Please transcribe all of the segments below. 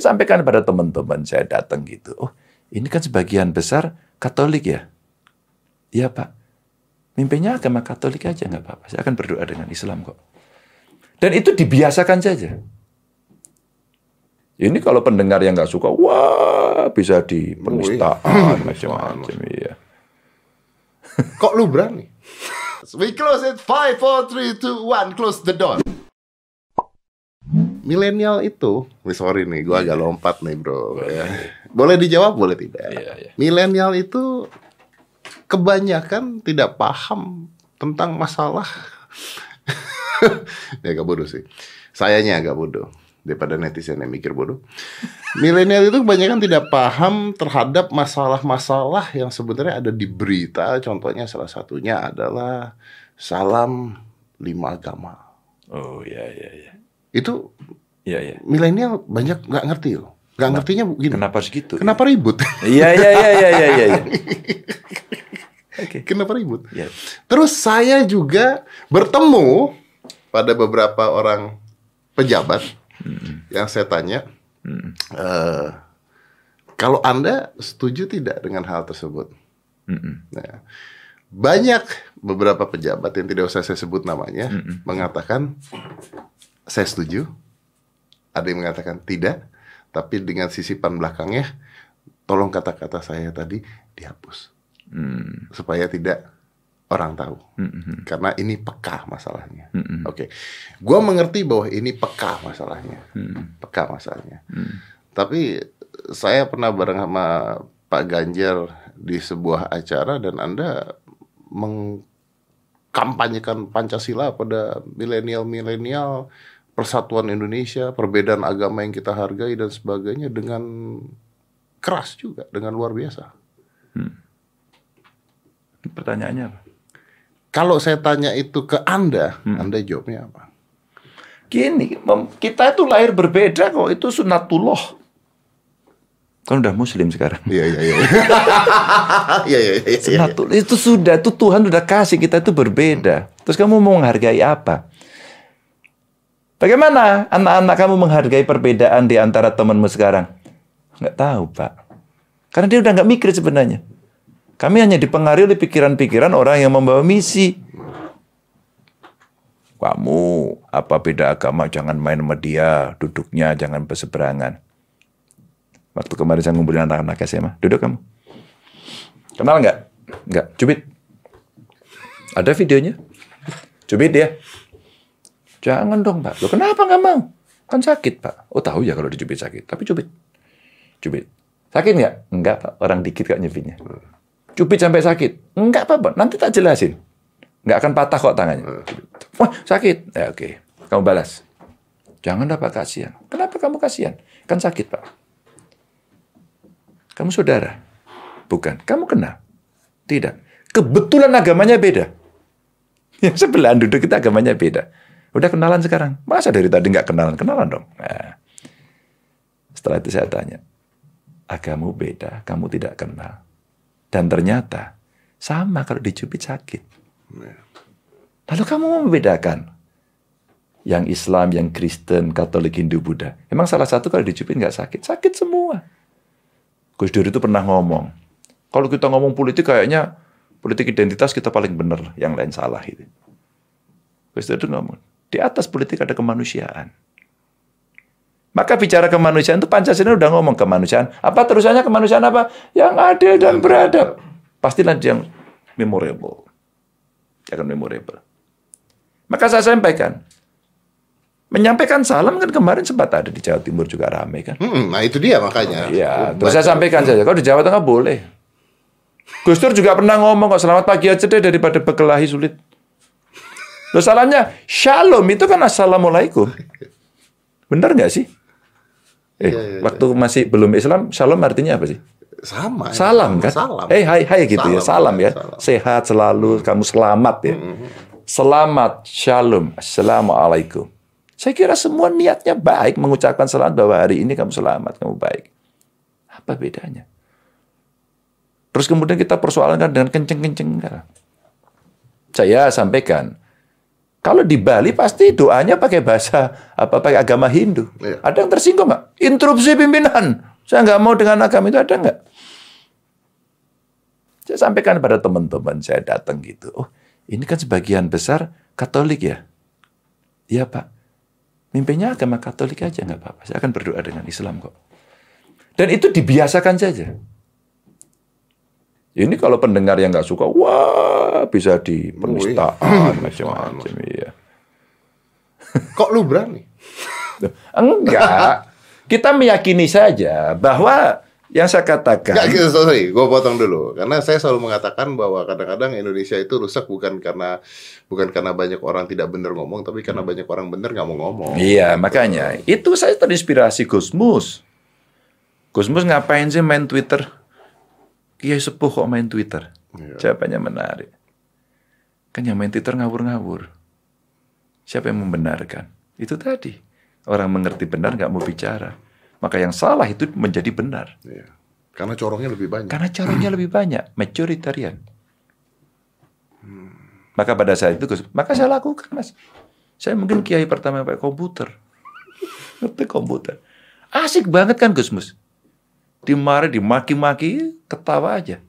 Saya sampaikan pada teman-teman saya datang gitu. Oh, ini kan sebagian besar Katolik ya? Iya Pak. Mimpinya agama Katolik aja nggak apa-apa. Saya akan berdoa dengan Islam kok. Dan itu dibiasakan saja. Ini kalau pendengar yang nggak suka, wah bisa di penistaan macam-macam. Iya. Kok lu berani? We close it. Five, four, three, two, one. Close the door. Milenial itu, nih sorry nih, gue agak lompat nih bro. Ya. Boleh dijawab, boleh tidak. Iya, iya. Milenial itu kebanyakan tidak paham tentang masalah. ya agak bodoh sih. Sayanya agak bodoh daripada netizen yang mikir bodoh. Milenial itu kebanyakan tidak paham terhadap masalah-masalah yang sebenarnya ada di berita. Contohnya salah satunya adalah salam lima agama. Oh iya iya iya. Itu Iya iya. milenial banyak nggak ngerti loh. Nggak ngertinya begini. Kenapa harus gitu? Kenapa ribut? Iya iya iya iya iya iya. iya. Oke. Kenapa ribut? Iya. Terus saya juga bertemu pada beberapa orang pejabat yang saya tanya, eh, kalau anda setuju tidak dengan hal tersebut? Mm-mm. Nah, banyak beberapa pejabat yang tidak usah saya sebut namanya mengatakan saya setuju. Ada yang mengatakan tidak, tapi dengan sisipan belakangnya, tolong kata-kata saya tadi dihapus Mm. supaya tidak orang tahu. Mm-mm. Karena ini peka masalahnya. Mm-mm. Oke, gua mengerti bahwa ini peka masalahnya, Mm. peka masalahnya. Mm. Tapi saya pernah bareng sama Pak Ganjar di sebuah acara dan Anda mengkampanyekan Pancasila pada milenial-milenial persatuan Indonesia, perbedaan agama yang kita hargai dan sebagainya dengan keras juga, dengan luar biasa. Pertanyaannya apa? Kalau saya tanya itu ke Anda, Anda jawabnya apa? Gini, kita itu lahir berbeda kok. Itu sunatullah. Kan udah muslim sekarang. Iya iya iya. Iya iya iya. iya. Itu sudah, itu Tuhan udah kasih kita itu berbeda. Terus kamu mau menghargai apa? Bagaimana anak-anak kamu menghargai perbedaan di antara temanmu sekarang? Nggak tahu, Pak. Karena dia udah nggak mikir sebenarnya. Kami hanya dipengaruhi oleh pikiran-pikiran orang yang membawa misi. Kamu apa beda agama jangan main sama dia, duduknya jangan berseberangan. Waktu kemarin saya ngumpulin anak-anak SMA, duduk kamu. Kenal nggak? Nggak, cubit. Ada videonya? Cubit dia. Jangan dong pak. Loh kenapa nggak mau? Kan sakit pak. Oh tahu ya kalau dicubit sakit. Tapi cubit. Cubit. Sakit nggak? Enggak pak. Orang dikit kok nyubitnya. Cubit sampai sakit. Enggak apa-apa. Nanti tak jelasin. Nggak akan patah kok tangannya. Wah sakit. Ya oke. Kamu balas. Jangan dah pak kasihan. Kenapa kamu kasihan? Kan sakit pak. Kamu saudara? Bukan. Kamu kenal? Tidak. Kebetulan agamanya beda. Yang sebelah duduk kita agamanya beda. Udah kenalan sekarang. Masa dari tadi nggak kenalan? Kenalan dong. Nah, setelah itu saya tanya. Agamu beda, kamu tidak kenal. Dan ternyata sama kalau dicubit sakit. Lalu kamu mau membedakan yang Islam, yang Kristen, Katolik, Hindu, Buddha. Emang salah satu kalau dicubit nggak sakit? Sakit semua. Gus Dur itu pernah ngomong, kalau kita ngomong politik kayaknya politik identitas kita paling benar, yang lain salah itu. Gus Dur itu ngomong, di atas politik ada kemanusiaan. Maka bicara kemanusiaan itu Pancasila udah ngomong kemanusiaan. Apa terusannya kemanusiaan apa? Yang adil dan beradab. Pastilah yang memorable. Jangan memorable. Maka saya sampaikan, menyampaikan salam kan kemarin sempat ada di Jawa Timur juga ramai kan. Hmm, nah itu dia makanya. Iya, terus saya sampaikan saja. Kalau di Jawa Tengah boleh. Gus Dur juga pernah ngomong kok selamat pagi aja deh daripada berkelahi sulit. Loh salahnya shalom itu kan assalamualaikum. Benar nggak sih? Eh, Iya, iya, waktu masih belum Islam, shalom artinya apa sih? Sama. Salam kan? Salam. Eh, hai, hai gitu ya. Salam ya. Salam. Sehat selalu, kamu selamat ya. Selamat, shalom, assalamualaikum. Saya kira semua niatnya baik mengucapkan selamat bahwa hari ini kamu selamat, kamu baik. Apa bedanya? Terus kemudian kita persoalankan dengan kenceng-kenceng. Saya sampaikan, Kalau di Bali pasti doanya pakai bahasa apa pakai agama Hindu. Iya. Ada yang tersinggung nggak? Interupsi pimpinan. Saya nggak mau dengan agama itu ada nggak? Saya sampaikan pada teman-teman saya datang gitu. Oh, ini kan sebagian besar Katolik ya? Iya Pak. Mimpinya agama Katolik aja nggak apa-apa. Saya akan berdoa dengan Islam kok. Dan itu dibiasakan saja. Ini kalau pendengar yang nggak suka, wah bisa di penistaan macam-macam. Iya. Kok lu berani? Enggak. Kita meyakini saja bahwa yang saya katakan. Enggak, gitu, sorry, gue potong dulu. Karena saya selalu mengatakan bahwa kadang-kadang Indonesia itu rusak bukan karena bukan karena banyak orang tidak benar ngomong, tapi karena banyak orang benar nggak mau ngomong. Iya, makanya itu saya terinspirasi Gusmus. Gusmus ngapain sih main Twitter? Kiai sepuh kok main Twitter. Iya. Jawabannya menarik. Kan yang main Twitter ngawur-ngawur. Siapa yang membenarkan? Itu tadi. Orang mengerti benar nggak mau bicara. Maka yang salah itu menjadi benar. Iya. Karena corongnya lebih banyak. Karena caranya lebih banyak, majoritarian. Maka pada saat itu, Gus, maka saya lakukan, Mas. Saya mungkin kiai pertama yang pakai komputer. Ngerti komputer. Asik banget kan, Gus Mus? Dimarahi, dimaki-maki, ketawa aja.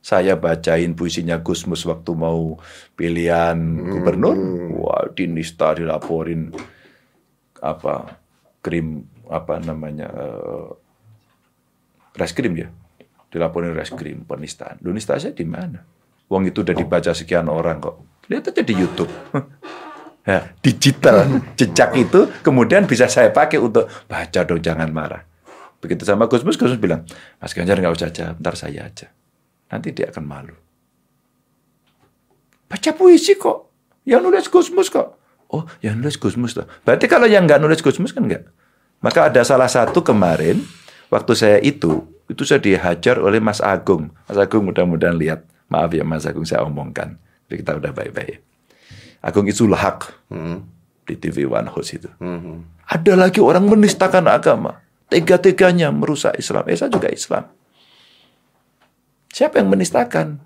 Saya bacain puisinya Gusmus waktu mau pilihan gubernur. Wah, dinista dilaporin apa krim apa namanya eh, reskrim ya dilaporin reskrim penistaan. Lu nista saya di mana? Uang itu udah dibaca sekian orang kok. Lihat aja di YouTube. Ya, digital. Jejak itu kemudian bisa saya pakai untuk baca dong jangan marah. Begitu sama Gusmus Gusmus bilang Mas Ganjar nggak usah aja ntar saya aja. Nanti dia akan malu. Baca puisi kok. Yang nulis Gusmus kok. Oh, yang nulis Gusmus tuh. Berarti kalau yang nggak nulis Gusmus kan nggak. Maka ada salah satu kemarin waktu saya itu itu saya dihajar oleh Mas Agung. Mas Agung mudah-mudahan lihat. Maaf ya Mas Agung saya omongkan. Tapi kita udah baik-baik. Agung itu hak Hmm. di TV One Host itu. Hmm. Ada lagi orang menistakan agama. Tega-teganya merusak Islam. Eh, saya juga Islam. Siapa yang menistakan?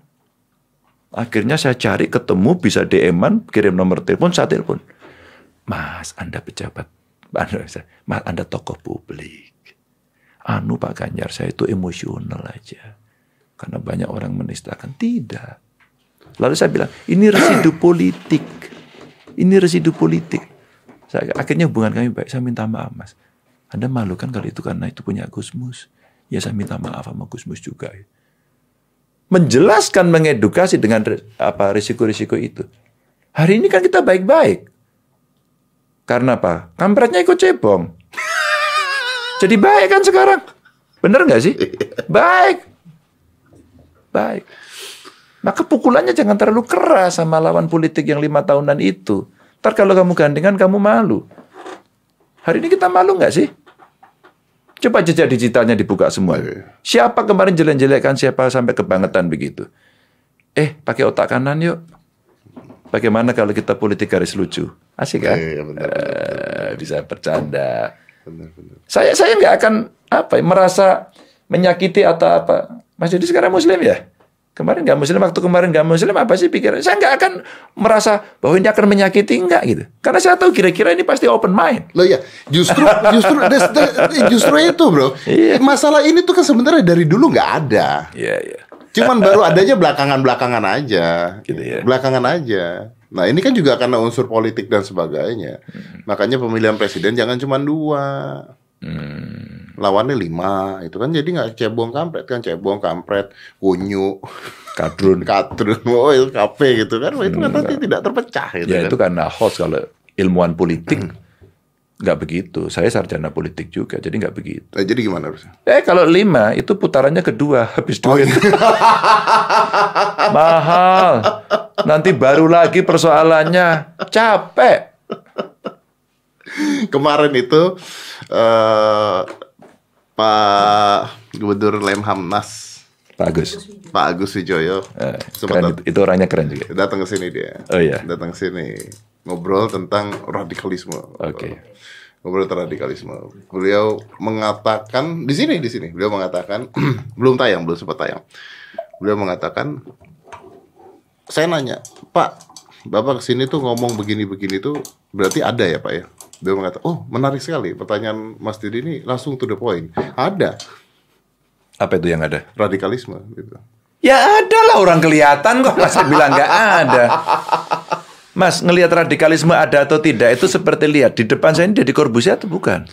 Akhirnya saya cari ketemu bisa DM-an, kirim nomor telepon, saya telepon. Mas, Anda pejabat. Mas, Anda tokoh publik. Anu Pak Ganjar, saya itu emosional aja. Karena banyak orang menistakan. Tidak. Lalu saya bilang, ini residu politik. Ini residu politik. Saya, akhirnya hubungan kami baik. Saya minta maaf, Mas. Anda malu kan kalau itu karena itu punya Gusmus. Ya saya minta maaf sama Gusmus juga. Menjelaskan, mengedukasi dengan apa risiko-risiko itu. Hari ini kan kita baik-baik. Karena apa? Kampretnya ikut cebong. Jadi baik kan sekarang? Bener nggak sih? Baik. Baik. Maka pukulannya jangan terlalu keras sama lawan politik yang lima tahunan itu. Ntar kalau kamu gandengan, kamu malu. Hari ini kita malu nggak sih? Coba jejak digitalnya dibuka semua. Siapa kemarin jelek-jelekkan siapa sampai kebangetan begitu? Eh, pakai otak kanan yuk. Bagaimana kalau kita politik garis lucu? Asik kan? Iya, benar, Eh, bisa bercanda. Benar, benar. Saya saya nggak akan apa ya, merasa menyakiti atau apa. Mas Yudi sekarang Muslim ya? Kemarin nggak Muslim, waktu kemarin nggak Muslim apa sih pikiran? Saya nggak akan merasa bahwa ini akan menyakiti enggak gitu. Karena saya tahu kira-kira ini pasti open mind. Loh ya, justru justru the- justru itu, Bro. Iya. Masalah ini tuh kan sebenarnya dari dulu nggak ada. Iya iya. Cuman baru adanya belakangan-belakangan aja. Gitu ya. Belakangan aja. Nah, ini kan juga karena unsur politik dan sebagainya. Makanya pemilihan presiden jangan cuma dua. Hmm. Lawannya lima. Itu kan jadi nggak cebong kampret kan. Cebong, kampret, kunyu, Kadrun. katrun, oh itu kafe gitu kan. Itu kan nanti tidak terpecah gitu Ya kan. itu karena host kalau ilmuwan politik nggak begitu. Saya sarjana politik juga, jadi nggak begitu. Nah, jadi gimana harusnya? Eh kalau lima itu putarannya kedua habis Oh, duit. iya. Mahal. Nanti baru lagi persoalannya. Capek. Kemarin itu eh Pak Gubernur Lemhamnas Pak Agus. Pak Agus Wijoyo Eh, keren, itu, itu orangnya keren juga. datang ke sini dia. Oh iya. Datang ke sini ngobrol tentang radikalisme. Oke. Ngobrol tentang radikalisme. Beliau mengatakan di sini di sini beliau mengatakan belum tayang belum sempat tayang. Beliau mengatakan saya nanya Pak Bapak ke sini tuh ngomong begini-begini tuh berarti ada ya Pak ya? Dia mengatakan, oh menarik sekali pertanyaan Mas Didi ini langsung to the point. Ada Apa itu yang ada? radikalisme gitu. Ya ada lah orang kelihatan kok masa bilang nggak ada. Mas ngelihat radikalisme ada atau tidak itu seperti lihat di depan saya ini Deddy Corbuzier atau bukan?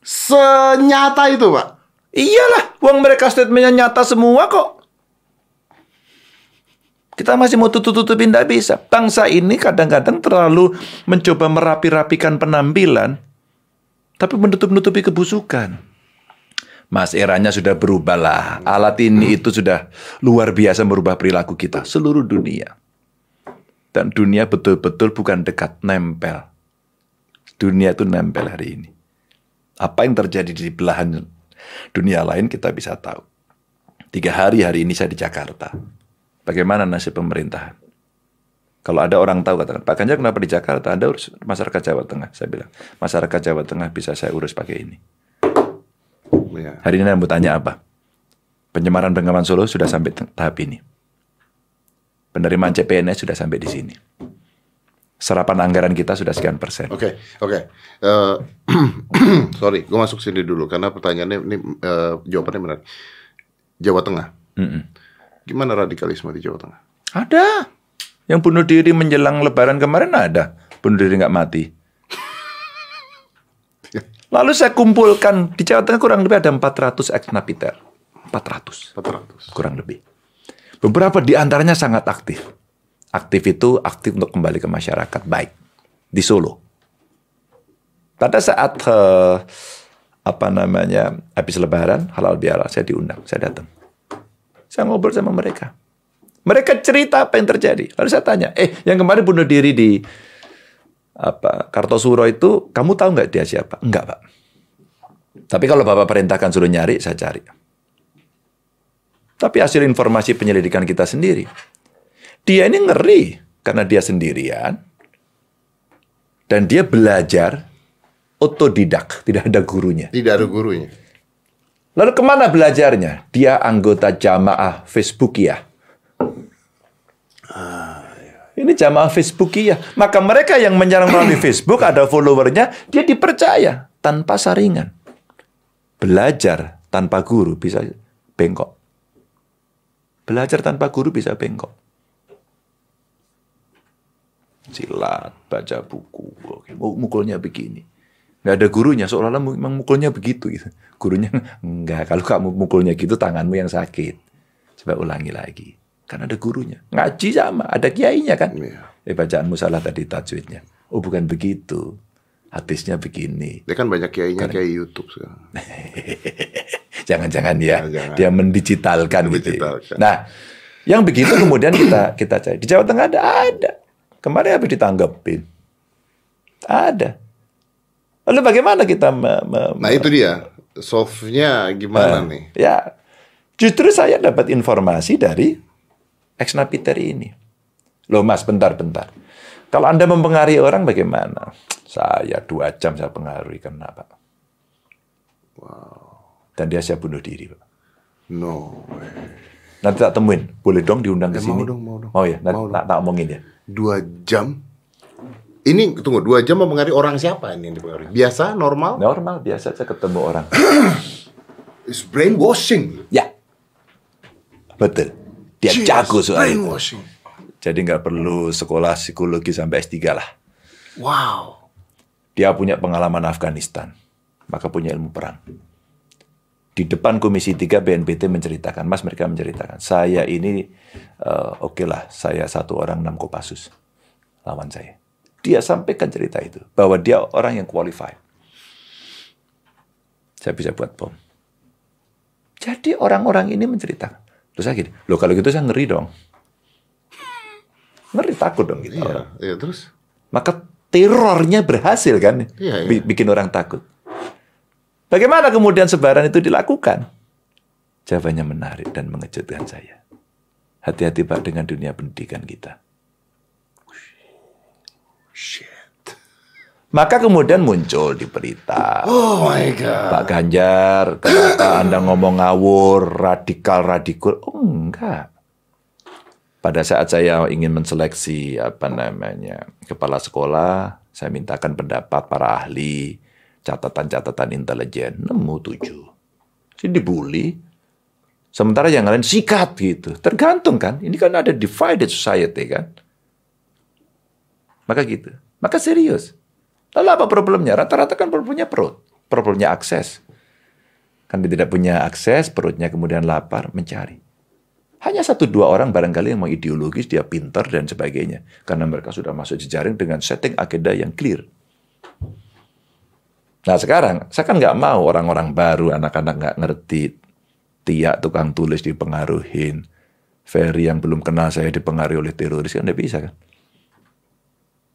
Senyata itu Pak. Iyalah, uang mereka statementnya nyata semua kok. Kita masih mau tutup-tutupin tidak bisa. Bangsa ini kadang-kadang terlalu mencoba merapi-rapikan penampilan, tapi menutup-nutupi kebusukan. Mas, eranya sudah berubah lah. Alat ini itu sudah luar biasa merubah perilaku kita seluruh dunia. Dan dunia betul-betul bukan dekat, nempel. Dunia itu nempel hari ini. Apa yang terjadi di belahan dunia lain kita bisa tahu. Tiga hari hari ini saya di Jakarta. Bagaimana nasib pemerintahan? Kalau ada orang tahu katakan, Pak Ganjar kenapa di Jakarta? Anda urus masyarakat Jawa Tengah. Saya bilang, masyarakat Jawa Tengah bisa saya urus pakai ini. Ya. Hari ini Anda mau tanya apa? Penyemaran Bengawan Solo sudah sampai tahap ini. Penerimaan CPNS sudah sampai di sini. Serapan anggaran kita sudah sekian persen. Oke, oke. Eh, sorry, gue masuk sini dulu karena pertanyaannya ini eh, jawabannya benar. Jawa Tengah. Mm-mm. Gimana radikalisme di Jawa Tengah? Ada. Yang bunuh diri menjelang lebaran kemarin ada. Bunuh diri nggak mati. Lalu saya kumpulkan di Jawa Tengah kurang lebih ada 400 ex napiter. 400 400. kurang lebih. Beberapa di antaranya sangat aktif. Aktif itu aktif untuk kembali ke masyarakat baik di Solo. Pada saat eh, apa namanya habis Lebaran halal biara saya diundang, saya datang. Saya ngobrol sama mereka. Mereka cerita apa yang terjadi. Lalu saya tanya, eh yang kemarin bunuh diri di apa Kartosuro itu kamu tahu nggak dia siapa? Enggak pak. Tapi kalau bapak perintahkan suruh nyari, saya cari. Tapi hasil informasi penyelidikan kita sendiri, dia ini ngeri karena dia sendirian dan dia belajar otodidak, tidak ada gurunya. Tidak ada gurunya. Lalu ke mana belajarnya? Dia anggota jamaah Facebookia. Ini jamaah Facebookia. Maka mereka yang menyerang melalui Facebook ada followernya, dia dipercaya tanpa saringan. Belajar tanpa guru bisa bengkok. Belajar tanpa guru bisa bengkok. Silat, baca buku, mukulnya begini. Nggak ada gurunya, seolah-olah memang mukulnya begitu. Gitu. Gurunya, enggak, kalau kamu mukulnya gitu tanganmu yang sakit. Coba ulangi lagi. Kan ada gurunya. Ngaji sama, ada kiainya kan. Iya. Eh bacaanmu salah tadi tajwidnya. Oh bukan begitu. Hadisnya begini. Dia kan banyak kiainya kayak YouTube sekarang. Jangan-jangan ya, Jangan-jangan. dia mendigitalkan, gitu. ya. Mendigitalkan. Nah, yang begitu kemudian kita kita cari. Di Jawa Tengah ada, ada. Kemarin habis ditanggepin. Ada. Lalu bagaimana kita me- me- Nah itu dia. Solve-nya gimana Nah, nih? Ya, justru saya dapat informasi dari ex napiter ini. Loh mas, bentar-bentar. Kalau Anda mempengaruhi orang bagaimana? Saya dua jam saya pengaruhi. Kenapa? Dan dia siap bunuh diri. Pak. No way. Nanti tak temuin. Boleh dong diundang ke Eh, sini? mau dong, mau dong. Oh ya, nanti Mau tak, tak omongin ya. Dua jam? Ini tunggu dua jam mempengaruhi orang siapa ini yang dipengaruhi? Biasa, normal? Normal, biasa saya ketemu orang. It's brainwashing. ya, betul. Dia Jeez, jago soal itu. Brainwashing. Jadi nggak perlu sekolah psikologi sampai S3 lah. Wow. Dia punya pengalaman Afghanistan, maka punya ilmu perang. Di depan Komisi 3 BNPT menceritakan, Mas mereka menceritakan, saya ini eh, oke lah, saya satu orang enam Kopassus lawan saya. Dia sampaikan cerita itu bahwa dia orang yang qualified. Saya bisa buat bom. Jadi orang-orang ini menceritakan. Terus saya gini, loh kalau gitu saya ngeri dong. Ngeri takut dong gitu. Iya, iya terus? Maka terornya berhasil kan, Iya, iya. Bi- bikin orang takut. Bagaimana kemudian sebaran itu dilakukan? Jawabannya menarik dan mengejutkan saya. Hati-hati Pak dengan dunia pendidikan kita. Shit. Maka kemudian muncul di berita. Oh my god. Pak Ganjar, kenapa Anda ngomong ngawur, radikal-radikal? Oh enggak. Pada saat saya ingin menseleksi apa namanya kepala sekolah, saya mintakan pendapat para ahli, catatan-catatan intelijen, nemu tujuh. Jadi dibully. Sementara yang lain sikat gitu. Tergantung kan. Ini kan ada divided society kan. Maka gitu. Maka serius. Lalu apa problemnya? Rata-rata kan problemnya perut. Problemnya akses. Kan dia tidak punya akses, perutnya kemudian lapar, mencari. Hanya satu dua orang barangkali yang mau ideologis, dia pintar dan sebagainya. Karena mereka sudah masuk jejaring dengan setting agenda yang clear. Nah sekarang, saya kan nggak mau orang-orang baru, anak-anak nggak ngerti. Tiak tukang tulis dipengaruhin. Ferry yang belum kenal saya dipengaruhi oleh teroris, kan nggak bisa kan.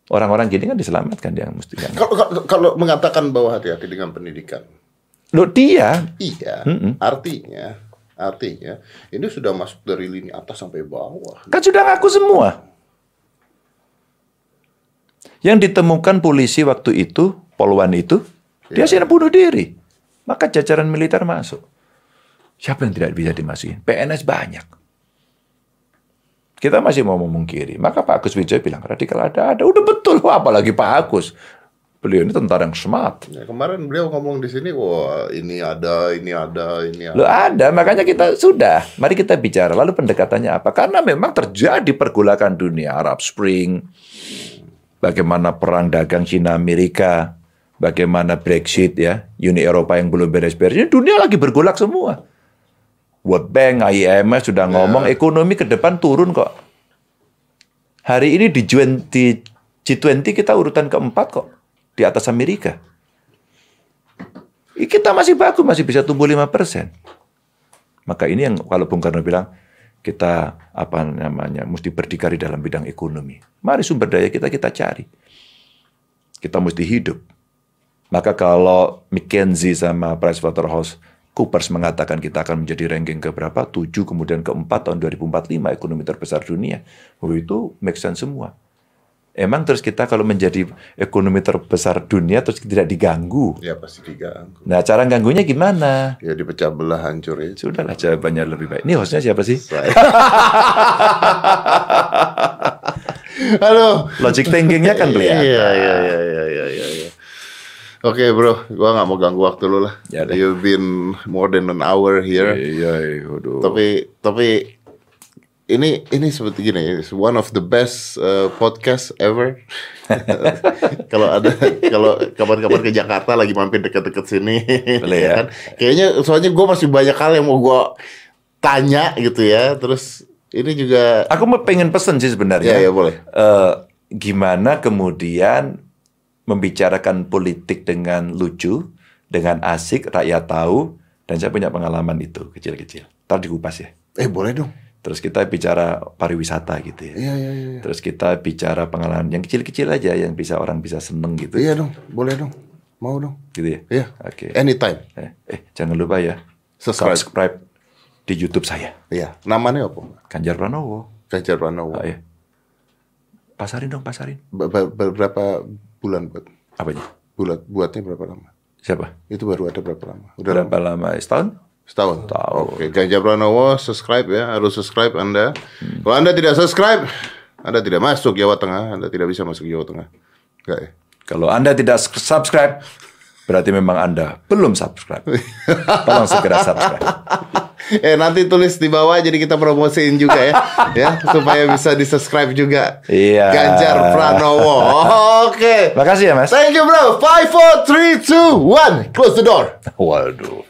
Orang-orang gini kan diselamatkan dia mesti kan. Kalau, kalau, kalau mengatakan bahwa hati-hati dengan pendidikan, Loh dia, iya, Mm-mm. artinya, artinya ini sudah masuk dari lini atas sampai bawah. kan sudah ngaku semua. Yang ditemukan polisi waktu itu, Polwan itu, dia sih bunuh diri. Maka jajaran militer masuk. Siapa yang tidak bisa dimasukin? PNS banyak. Kita masih mau memungkiri. Maka Pak Agus Wijaya bilang, radikal ada, ada. Udah betul, apalagi Pak Agus. Beliau ini tentara yang smart. Ya, kemarin beliau ngomong di sini, wah ini ada, ini ada, ini ada. Lo ada, makanya kita sudah. Mari kita bicara. Lalu pendekatannya apa? Karena memang terjadi pergolakan dunia Arab Spring, bagaimana perang dagang Cina Amerika, bagaimana Brexit ya, Uni Eropa yang belum beres-beres. Dunia lagi bergolak semua. World Bank, IMF sudah ngomong ekonomi ke depan turun kok. Hari ini di G20, G20 kita urutan keempat kok di atas Amerika. Kita masih bagus, masih bisa tumbuh 5 persen. Maka ini yang kalau Bung Karno bilang, kita apa namanya mesti berdikari dalam bidang ekonomi. Mari sumber daya kita kita cari. Kita mesti hidup. Maka kalau McKinsey sama Pricewaterhouse Coopers mengatakan kita akan menjadi ranking ke berapa? 7 kemudian keempat tahun 2045 ekonomi terbesar dunia. Oh itu make sense semua. Emang terus kita kalau menjadi ekonomi terbesar dunia terus tidak diganggu. Ya pasti diganggu. Nah cara ganggunya gimana? Ya dipecah belah hancur ya. Sudahlah jawabannya lebih baik. Ini hostnya siapa sih? Saya. Halo. Logic thinkingnya kan kelihatan. Iya, iya, iya, iya, iya, iya, iya. Oke bro, gua nggak mau ganggu waktu lu lah. Ya deh. You've been more than an hour here. Iya, waduh. Tapi tapi ini ini seperti gini, it's one of the best uh, podcast ever. kalau ada kalau kapan-kapan ke Jakarta lagi mampir deket-deket sini, Boleh ya. kan? Kayaknya soalnya gue masih banyak hal yang mau gue tanya gitu ya. Terus ini juga, Aku mau pengen pesen sih sebenarnya. ya ya boleh. Eh, gimana kemudian membicarakan politik dengan lucu, dengan asik, rakyat tahu, dan saya punya pengalaman itu kecil-kecil. Ntar dikupas ya. Eh boleh dong. Terus kita bicara pariwisata gitu ya. Iya iya iya. Terus kita bicara pengalaman yang kecil-kecil aja yang bisa orang bisa seneng gitu. Iya dong, boleh dong. Mau dong. Gitu ya. Iya. Oke. Anytime. Eh, eh, jangan lupa ya. Subscribe. Subscribe di YouTube saya. Iya. Namanya apa? Ganjar Pranowo. Ganjar Pranowo. Oh, iya. Pasarin dong, pasarin. Be- be- Berapa bulan buat? Apanya? Bulat buatnya berapa lama? Siapa? Itu baru ada berapa lama? Udah Berapa lama? Setahun? Setahun. Setahun. Oke, Ganjar Pranowo subscribe ya, harus subscribe Anda. Kalau Anda tidak subscribe, Anda tidak masuk Jawa Tengah, Anda tidak bisa masuk Jawa Tengah. Enggak ya? Kalau Anda tidak subscribe, berarti memang Anda belum subscribe. Tolong segera subscribe. eh nanti tulis di bawah jadi kita promosiin juga ya, ya supaya bisa di subscribe juga. Iya. Ganjar Pranowo. Oke. Makasih ya, Mas. Thank you bro. Five, four, three, two, one. Close the door. Waduh.